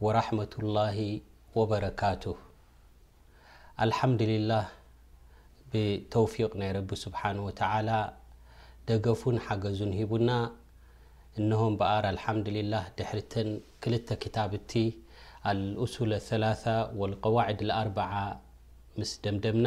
ورحمة الله وبركته الحمدلله بتوفيق رب سبحانه وتعالى دفن حجز بن نم بعر الحمدلله ر ل تاب الأسول الثلاثة ولقواعد الأربعة م دمدمن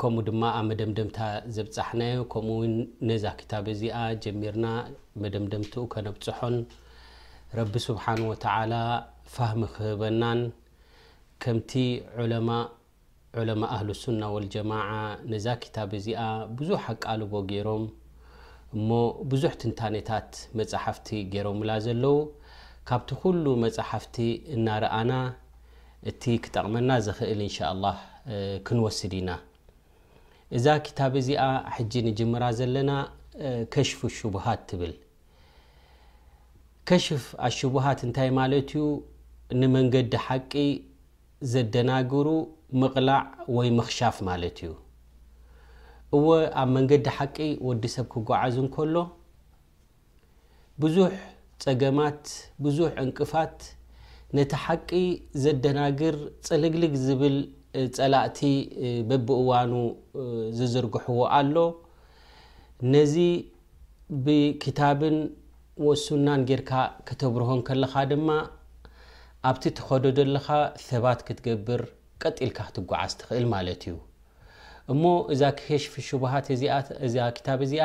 ከምኡ ድማ ኣብ መደምደምታ ዘብጻሕናዮ ከምኡ ውን ነዛ ክታብ እዚኣ ጀሚርና መደምደምትኡ ከነብጽሖን ረቢ ስብሓን ወተዓላ ፋህሚ ክህበናን ከምቲ ዑለማእ ዑለማ ኣህሉሱና ወልጀማዓ ነዛ ክታብ እዚኣ ብዙሕ ኣቃልቦ ገይሮም እሞ ብዙሕ ትንታኔታት መጻሕፍቲ ገይሮምላ ዘለዉ ካብቲ ኩሉ መጻሕፍቲ እናረኣና እቲ ክጠቕመና ዝኽእል እንሻኣላህ ክንወስድ ኢና። እዛ ክታብ እዚኣ ሕጂ ንጅምራ ዘለና ከሽፉ ሹቡሃት ትብል። ከሽፍ ኣሹቡሃት እንታይ ማለት እዩ? ንመንገዲ ሓቂ ዘደናግሩ ምቕላዕ ወይ ምኽሻፍ ማለት እዩ። እወ ኣብ መንገዲ ሓቂ ወዲ ሰብ ክጓዓዝ እንከሎ፣ ብዙሕ ጸገማት፣ ብዙሕ ዕንቅፋት፣ ነቲ ሓቂ ዘደናግር ጽልግልግ ዝብል ጸላእቲ በብእዋኑ ዝዝርግሕዎ ኣሎ። ነዚ ብኪታብን ወሱናን ጌርካ ክተብርሆ እንከለኻ ድማ ኣብቲ ትኸዶ ዘለኻ ሰባት ክትገብር ቀጢልካ ክትጓዓዝ ትኽእል ማለት እዩ። እሞ እዛ ክሽፍ ሹብሃት እዚኣ እዛ ኪታብ እዚኣ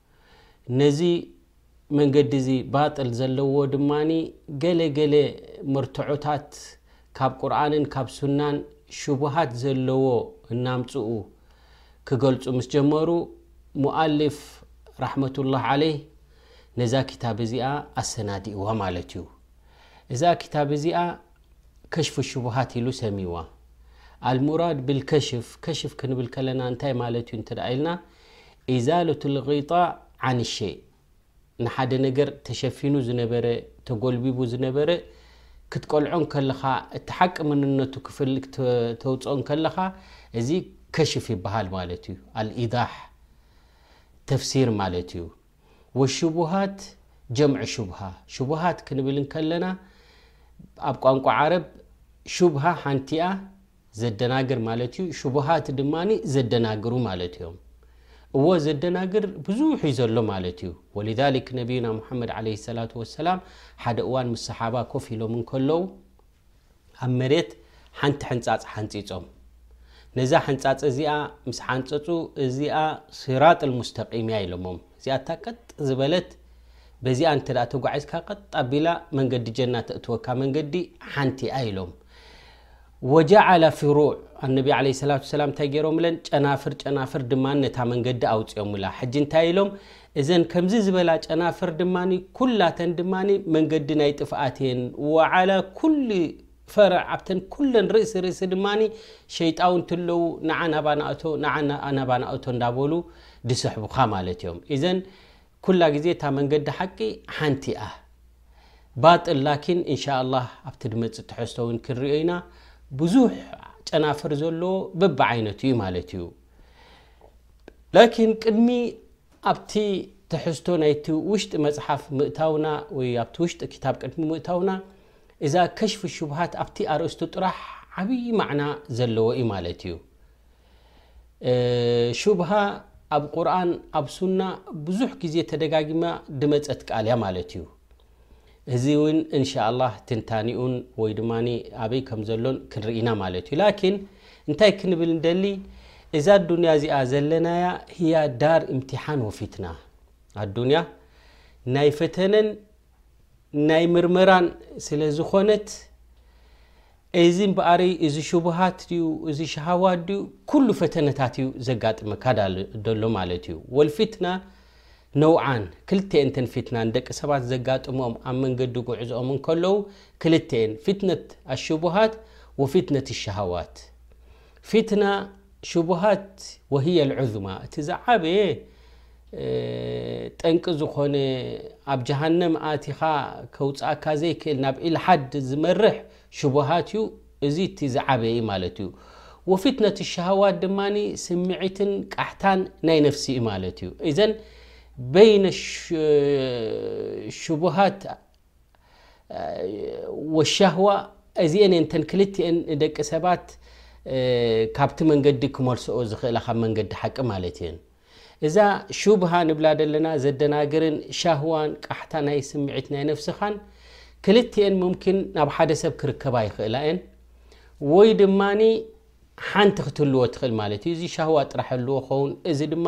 ነዚ መንገዲ እዚ ባጥል ዘለዎ ድማ ገለ ገለ መርትዖታት ካብ ቁርኣንን ካብ ሱናን ሽቡሃት ዘለዎ እናምፅኡ ክገልፁ ምስ ጀመሩ ሙኣሊፍ ራሕመቱላህ ዓለይህ ነዛ ክታብ እዚኣ ኣሰናዲእዋ ማለት እዩ እዛ ክታብ እዚኣ ከሽፍ ሽቡሃት ኢሉ ሰሚዋ ኣልሙራድ ብልከሽፍ ከሽፍ ክንብል ከለና እንታይ ማለት እዩ እንተ ኢልና ኢዛለቱ ልጊጣእ ዓን ሸይ፣ ንሓደ ነገር ተሸፊኑ ዝነበረ፣ ተጎልቢቡ ዝነበረ ክትቀልዖ እንከለኻ፣ እቲ ሓቂ መንነቱ ክተውጽኦ እንከለኻ፣ እዚ ከሽፍ ይበሃል ማለት እዩ። ኣልኢዳሕ ተፍሲር ማለት እዩ። ወሹቡሃት ጀምዕ ሹብሃ፣ ሹብሃት ክንብል እንከለና ኣብ ቋንቋ ዓረብ ሹብሃ ሓንቲ'ያ፣ ዘደናግር ማለት እዩ ሽቡሃት ድማ ዘደናግሩ ማለት እዮም እዎ ዘደናግር ብዙሕ እዩ ዘሎ ማለት እዩ ወልሊክ ነቢዩና ሙሓመድ ዓለ ሰላት ወሰላም ሓደ እዋን ምስ ሰሓባ ኮፍ ኢሎም እንከለዉ ኣብ መሬት ሓንቲ ሕንፃፅ ሓንፂፆም ነዛ ሕንፃፅ እዚኣ ምስ ሓንፀፁ እዚኣ ስራጥ ልሙስተቂም እያ ኢሎሞም እዚኣ እታ ቀጥ ዝበለት በዚኣ እንተ ተጓዒዝካ ቀጥ ኣቢላ መንገዲ ጀና ተእትወካ መንገዲ ሓንቲ እያ ኢሎም ወጃዓላ ፍሩዕ ኣነቢ ዓለይሂ ሰላቱ ወሰላም እንታይ ገይሮምለን ጨናፍር ጨናፍር ድማ ነታ መንገዲ ኣውፂኦምላ ሕጂ እንታይ ኢሎም እዘን ከምዚ ዝበላ ጨናፍር ድማ ኩላተን ድማ መንገዲ ናይ ጥፍኣት እየን ወዓላ ኩሉ ፈርዕ ኣብተን ኩለን ርእሲ ርእሲ ድማ ሸይጣውንቲ ኣለዉ ንዓ ናባናእቶ ንዓ ናባናእቶ እንዳበሉ ድስሕቡኻ ማለት እዮም እዘን ኩላ ግዜ እታ መንገዲ ሓቂ ሓንቲ እያ ባጥል ላኪን እንሻኣላህ ኣብቲ ድመጽእ ትሕዝቶ ውን ክንሪኦ ኢና ብዙሕ ጨናፍር ዘለዎ በብዓይነቱ እዩ ማለት እዩ ላኪን ቅድሚ ኣብቲ ትሕዝቶ ናይቲ ውሽጢ መጽሓፍ ምእታውና ወይ ኣብቲ ውሽጢ ክታብ ቅድሚ ምእታውና እዛ ከሽፍ ሽብሃት ኣብቲ ኣርእስቱ ጥራሕ ዓብዪ ማዕና ዘለዎ እዩ ማለት እዩ ሹብሃ ኣብ ቁርኣን ኣብ ሱና ብዙሕ ግዜ ተደጋጊማ ድመጸት ቃል እያ ማለት እዩ። እዚ እውን እንሻላህ ትንታኒኡን ወይ ድማ ኣበይ ከም ዘሎን ክንርኢና ማለት እዩ። ላኪን እንታይ ክንብል ንደሊ እዛ ኣዱንያ እዚኣ ዘለናያ ህያ ዳር እምትሓን ወፊትና ኣዱንያ ናይ ፈተነን ናይ ምርመራን ስለ ዝኾነት እዚ እምበኣረይ እዚ ሽቡሃት ድዩ እዚ ሸሃዋት ድዩ ኩሉ ፈተነታት እዩ ዘጋጥመካ ደሎ ማለት እዩ ወልፊትና ነውዓን ክልተኤን ተን ፊትና ንደቂ ሰባት ዘጋጥሞም ኣብ መንገዲ ጉዕዞኦም እንከለዉ ክልተኤን ፊትነት ኣሽቡሃት ወፊትነት ሸሃዋት ፊትና ሽቡሃት ወህየ ልዑዝማ እቲ ዝዓበየ ጠንቂ ዝኾነ ኣብ ጀሃነም ኣቲኻ ከውፅኣካ ዘይክእል ናብ ኢልሓድ ዝመርሕ ሽቡሃት እዩ እዚ እቲ ዝዓበየ ማለት እዩ ወፊትነት ሸሃዋት ድማ ስምዒትን ቃሕታን ናይ ነፍሲ እዩ ማለት እዩ እዘን በይነ ሽቡሃት ወሻህዋ እዚኤን እየን እተን ክልቲኤን ንደቂ ሰባት ካብቲ መንገዲ ክመልስኦ ዝኽእላ ካብ መንገዲ ሓቂ ማለት እየን እዛ ሹብሃ ንብላ ዘለና ዘደናግርን ሻህዋን ቃሕታ ናይ ስምዒት ናይ ነፍስኻን ክልቲኤን ሙምኪን ናብ ሓደ ሰብ ክርከባ ይኽእላ እየን ወይ ድማ ሓንቲ ክትህልዎ ትኽእል ማለት እዩ እዚ ሻህዋ ጥራሕ ኣልዎ ኸውን እዚ ድማ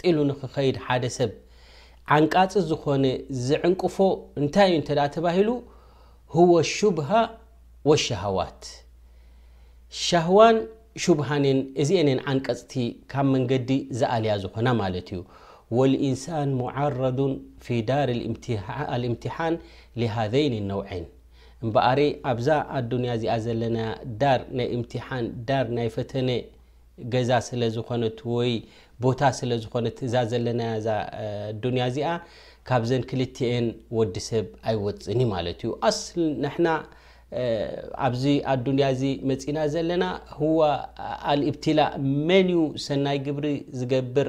ጢሉ ንክኸይድ ሓደ ሰብ ዓንቃጺ ዝኾነ ዝዕንቅፎ እንታይ እዩ እንተ ተባሂሉ ሁወ ሹብሃ ወሸሃዋት ሻህዋን ሹብሃን እየን እዚኤን እየን ዓንቀጽቲ ካብ መንገዲ ዝኣልያ ዝኾና ማለት እዩ ወልኢንሳን ሙዓረዱን ፊ ዳር ኣልእምትሓን ሊሃዘይን ነውዐይን እምበኣረይ ኣብዛ ኣዱንያ እዚኣ ዘለና ዳር ናይ እምትሓን ዳር ናይ ፈተነ ገዛ ስለ ዝኾነት ወይ ቦታ ስለ ዝኾነት እዛ ዘለናያ እዛ ኣዱንያ እዚኣ ካብዘን ክልቲኤን ወዲ ሰብ ኣይወጽእን እዩ ማለት እዩ ኣስል ንሕና ኣብዚ ኣዱንያ እዚ መፂና ዘለና ህዋ ኣልእብትላእ መን እዩ ሰናይ ግብሪ ዝገብር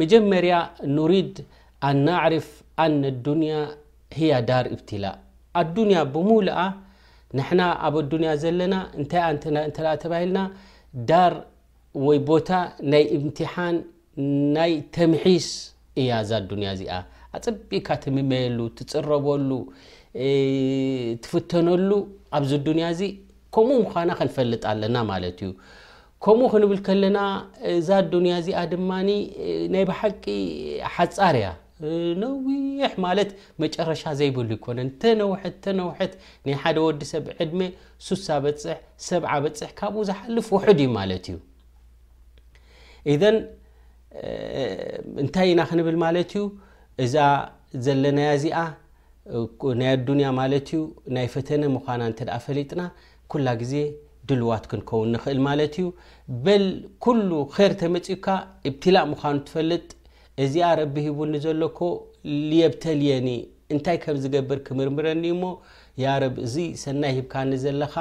መጀመርያ ኑሪድ ኣናዕርፍ ኣነ ዱንያ ህያ ዳር ኢብትላእ ኣዱንያ ብሙሉኣ ንሕና ኣብ ኣዱንያ ዘለና እንታይ ኣንትና እንተ ተባሂልና ዳር ወይ ቦታ ናይ ኢምትሓን ናይ ተምሒስ እያ እዛ ኣዱንያ እዚኣ ኣጸቢካ ትምመየሉ ትጽረበሉ ትፍተነሉ ኣብዚ ዱንያ እዚ ከምኡ ምዃና ክንፈልጥ ኣለና ማለት እዩ ከምኡ ክንብል ከለና እዛ ኣዱንያ እዚኣ ድማ ናይ ብሓቂ ሓጻር እያ ነዊሕ ማለት መጨረሻ ዘይብሉ ይኮነን ተነውሐት ተነውሐት ናይ ሓደ ወዲ ሰብ ዕድመ ሱሳ በፅሕ ሰብዓ በፅሕ ካብኡ ዝሓልፍ ውሕድ እዩ ማለት እዩ ኢዘን እንታይ ኢና ክንብል ማለት እዩ እዛ ዘለናያ እዚኣ ናይ ኣዱንያ ማለት እዩ ናይ ፈተነ ምዃና እንተ ፈሊጥና ኩላ ግዜ ድልዋት ክንከውን ንኽእል ማለት እዩ በል ኩሉ ር ተመፅዩካ እብትላእ ምዃኑ ትፈልጥ እዚኣ ረቢ ሂቡኒ ዘሎ እኮ ልየብተልየኒ እንታይ ከም ዝገብር ክምርምረኒ እሞ ያረብ እዚ ሰናይ ሂብካኒ ዘለኻ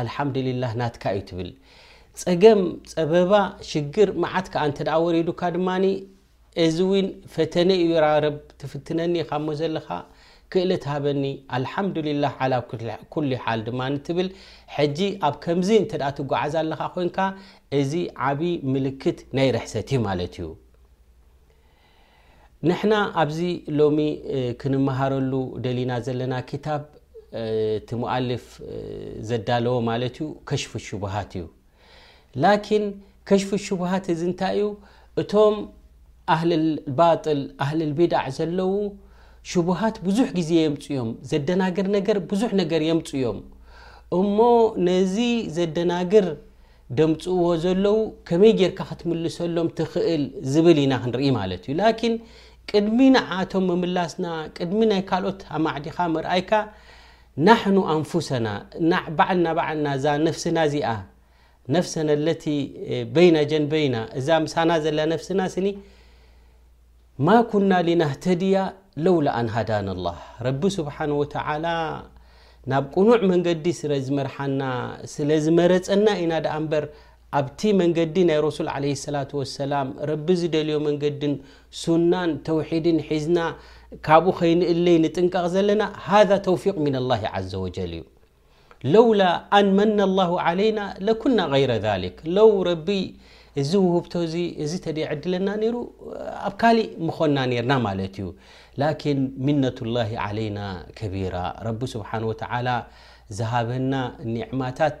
ኣልሓምድልላህ ናትካ እዩ ትብል ፀገም ፀበባ ሽግር መዓት ከዓ እንተ ወሪዱካ ድማ እዚ ዊን ፈተነ ኢዩ ያረብ ትፍትነኒ ኢካ እሞ ዘለካ ክእለት ሃበኒ ኣልሓምዱሊላህ ዓላ ኩሊ ሓል ድማ ትብል ሕጂ ኣብ ከምዚ እንተ ትጓዓዝ ኣለካ ኮንካ እዚ ዓቢ ምልክት ናይ ርሕሰት ኢዩ ማለት ኢዩ ንሕና ኣብዚ ሎሚ ክንመሃረሉ ደሊና ዘለና ክታብ እቲ ሙኣልፍ ዘዳለዎ ማለት ኢዩ ከሽፉ ሽቡሃት ኢዩ ላኪን ከሽፉ ሹብሃት እዚ እንታይ እዩ እቶም ኣህልል ባጥል ኣህልል ቢዳዕ ዘለዉ ሹብሃት ብዙሕ ግዜ የምፁ እዮም ዘደናግር ነገር ብዙሕ ነገር የምፁ እዮም እሞ ነዚ ዘደናግር ደምፅእዎ ዘለዉ ከመይ ጌርካ ክትምልሰሎም ትኽእል ዝብል ኢና ክንርኢ ማለት እዩ ላኪን ቅድሚ ንዓቶም ምምላስና ቅድሚ ናይ ካልኦት ኣማዕዲኻ ምርኣይካ ናሕኑ ኣንፉሰና እና ባዕልና ባዕልና እዛ ነፍስና እዚኣ ነፍሰና ለቲ በይና ጀንበይና እዛ ምሳና ዘላ ነፍስና ስኒ ማ ኩና ሊናህተድያ ለውላ ኣንሃዳና ላህ ረቢ ስብሓን ወተዓላ ናብ ቅኑዕ መንገዲ ስለ ዝመርሓና ስለ ዝመረፀና ኢና ደኣ እምበር ኣብቲ መንገዲ ናይ ረሱል ዓለይሂ ሰላቱ ወሰላም፣ ረቢ ዝደልዮ መንገድን ሱናን ተውሒድን ሒዝና ካብኡ ከይንእለይ ንጥንቀቕ ዘለና ሃዛ ተውፊቕ ሚነላሂ ዓዘወጀል እዩ። ለውላ ኣን መነላሁ ዓለይና ለኩና ገይረ ዛሊክ ለው ረቢ እዚ ውህብቶ እዚ እዚ ተደይዕድለና ነይሩ ኣብ ካሊእ ምኾንና ነይርና ማለት እዩ። ላኪን ሚነቱላሂ ዓለይና ከቢራ ረቢ ስብሓነሁ ወተዓላ ዝሃበና ኒዕማታት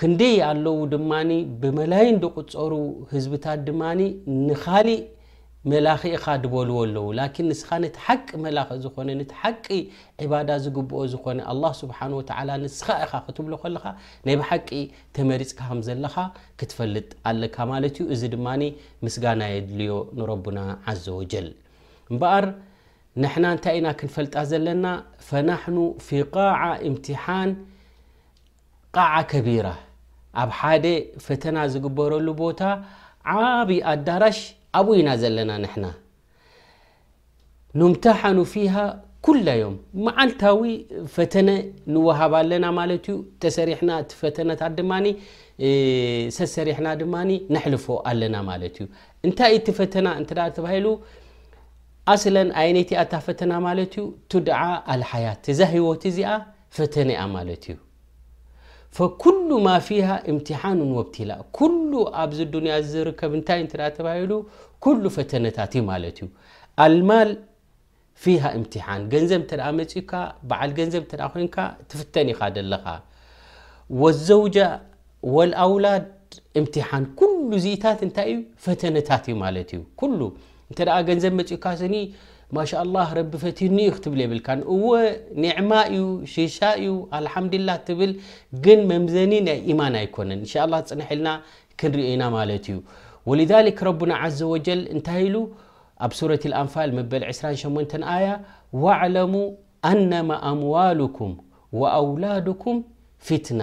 ክንደይ ኣለዉ ድማ ብመላይን ድቁጸሩ ህዝብታት ድማ ንኻሊእ መላኺ ኢኻ ድበልዎ ኣለዉ ላኪን ንስኻ ነቲ ሓቂ መላኺ ዝኾነ ነቲ ሓቂ ዒባዳ ዝግብኦ ዝኾነ ኣላህ ስብሓን ወተዓላ ንስኻ ኢኻ ክትብሎ ከለኻ ናይ ብሓቂ ተመሪጽካ ከም ዘለኻ ክትፈልጥ ኣለካ ማለት እዩ እዚ ድማ ምስጋና የድልዮ ንረቡና ዓዘ ወጀል እምበኣር ንሕና እንታይ ኢና ክንፈልጣ ዘለና ፈናሕኑ ፊ ቃዓ እምትሓን ቓዓ ከቢራ፣ ኣብ ሓደ ፈተና ዝግበረሉ ቦታ ዓቢ ኣዳራሽ ኣብኡ ኢና ዘለና ንሕና ኑምታሓኑ ፊሃ ኩለ ዮም መዓልታዊ ፈተነ ንወሃብ ኣለና ማለት ዩ ተሰሪሕና እቲ ፈተነታት ድማ ሰሰሪሕና ድማ ነሕልፎ ኣለና ማለት ዩ እንታይ እቲ ፈተና እንተ ተባሂሉ ኣስለን ኣየነይቲ ኣታ ፈተና ማለት ዩ ቱድዓ ኣልሓያት እዛ ህይወት እዚኣ ፈተነ'ያ ማለት'ዩ። ፈኩሉ ማ ፊሃ እምትሓኑን ወብቲላእ ኩሉ ኣብዚ ዱንያ'ዚ ዝርከብ እንታይ እንተ ተባሂሉ ኩሉ ፈተነታት'ዩ ማለት'ዩ። ኣልማል ፊሃ እምትሓን ገንዘብ እንተ መጺኡካ በዓል ገንዘብ እንተ ኮይንካ ትፍተን ኢኻ ዘለኻ። ወዘውጃ ወል ኣውላድ እምትሓን ኩሉ ዚኢታት እንታይ እዩ ፈተነታት እዩ ማለት እዩ ኩሉ እንተ ገንዘብ መፅኡካ ስኒ ማሻኣላህ ረቢ ፈትኒ እዩ ክትብል የብልካን እወ ኒዕማ እዩ ሽሻ እዩ ኣልሓምድላ ትብል ግን መምዘኒ ናይ ኢማን ኣይኮነን እንሻ ላ ፅንሕ ኢልና ክንሪኦ ኢና ማለት እዩ ወልሊክ ረቡና ዘ ወጀል እንታይ ኢሉ ኣብ ሱረት ልኣንፋል መበል 28 ኣያ ዋዕለሙ ኣነማ ኣምዋሉኩም ወኣውላድኩም ፊትና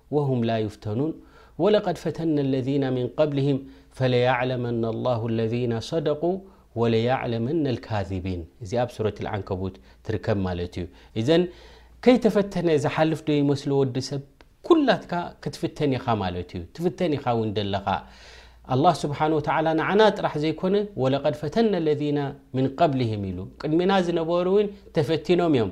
ወሁም ላ ዩፍተኑን ወለቀድ ፈተና ለዚነ ሚን ቀብሊሂም ፈለያዕለመና ኣላሁ ለዚነ ሰደቁ ወለያዕለመና ልካዚቢን እዚ ኣብ ሱረት ዓንከቡት ትርከብ ማለት እዩ እዘን ከይተፈተነ ዝሓልፍ ዶ ይመስሉ ወዲ ሰብ ኩላትካ ክትፍተን ኢኻ ማለት እዩ ትፍተን ኢኻ እውን ደለኻ ኣላ ስብሓን ወተላ ንዓና ጥራሕ ዘይኮነ ወለቀድ ፈተና ለዚነ ምን ቀብሊሂም ኢሉ ቅድሚና ዝነበሩ እውን ተፈቲኖም እዮም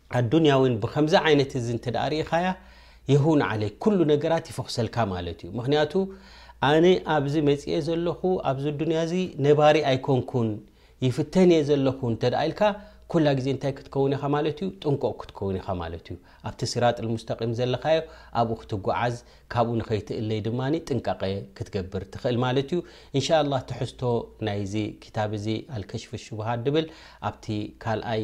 ኣዱንያ ውን ብከምዚ ዓይነት እዚ እንተ ርኢኻያ የሁን ዓለይክ ኩሉ ነገራት ይፈኹሰልካ ማለት እዩ ምክንያቱ ኣነ ኣብዚ መፅኤ ዘለኹ ኣብዚ ዱንያ እዚ ነባሪ ኣይኮንኩን ይፍተን እየ ዘለኹ እንተ ኢልካ ኩላ ግዜ እንታይ ክትከውን ኢኻ ማለት እዩ ጥንቆቕ ክትከውን ኢኻ ማለት እዩ ኣብቲ ስራጥ ልሙስተቂም ዘለካዮ ኣብኡ ክትጓዓዝ ካብኡ ንኸይትእለይ ድማ ጥንቃቐ ክትገብር ትኽእል ማለት እዩ እንሻ ላ ትሕዝቶ ናይዚ ክታብ እዚ ኣልከሽፍ ሽቡሃት ድብል ኣብቲ ካልኣይ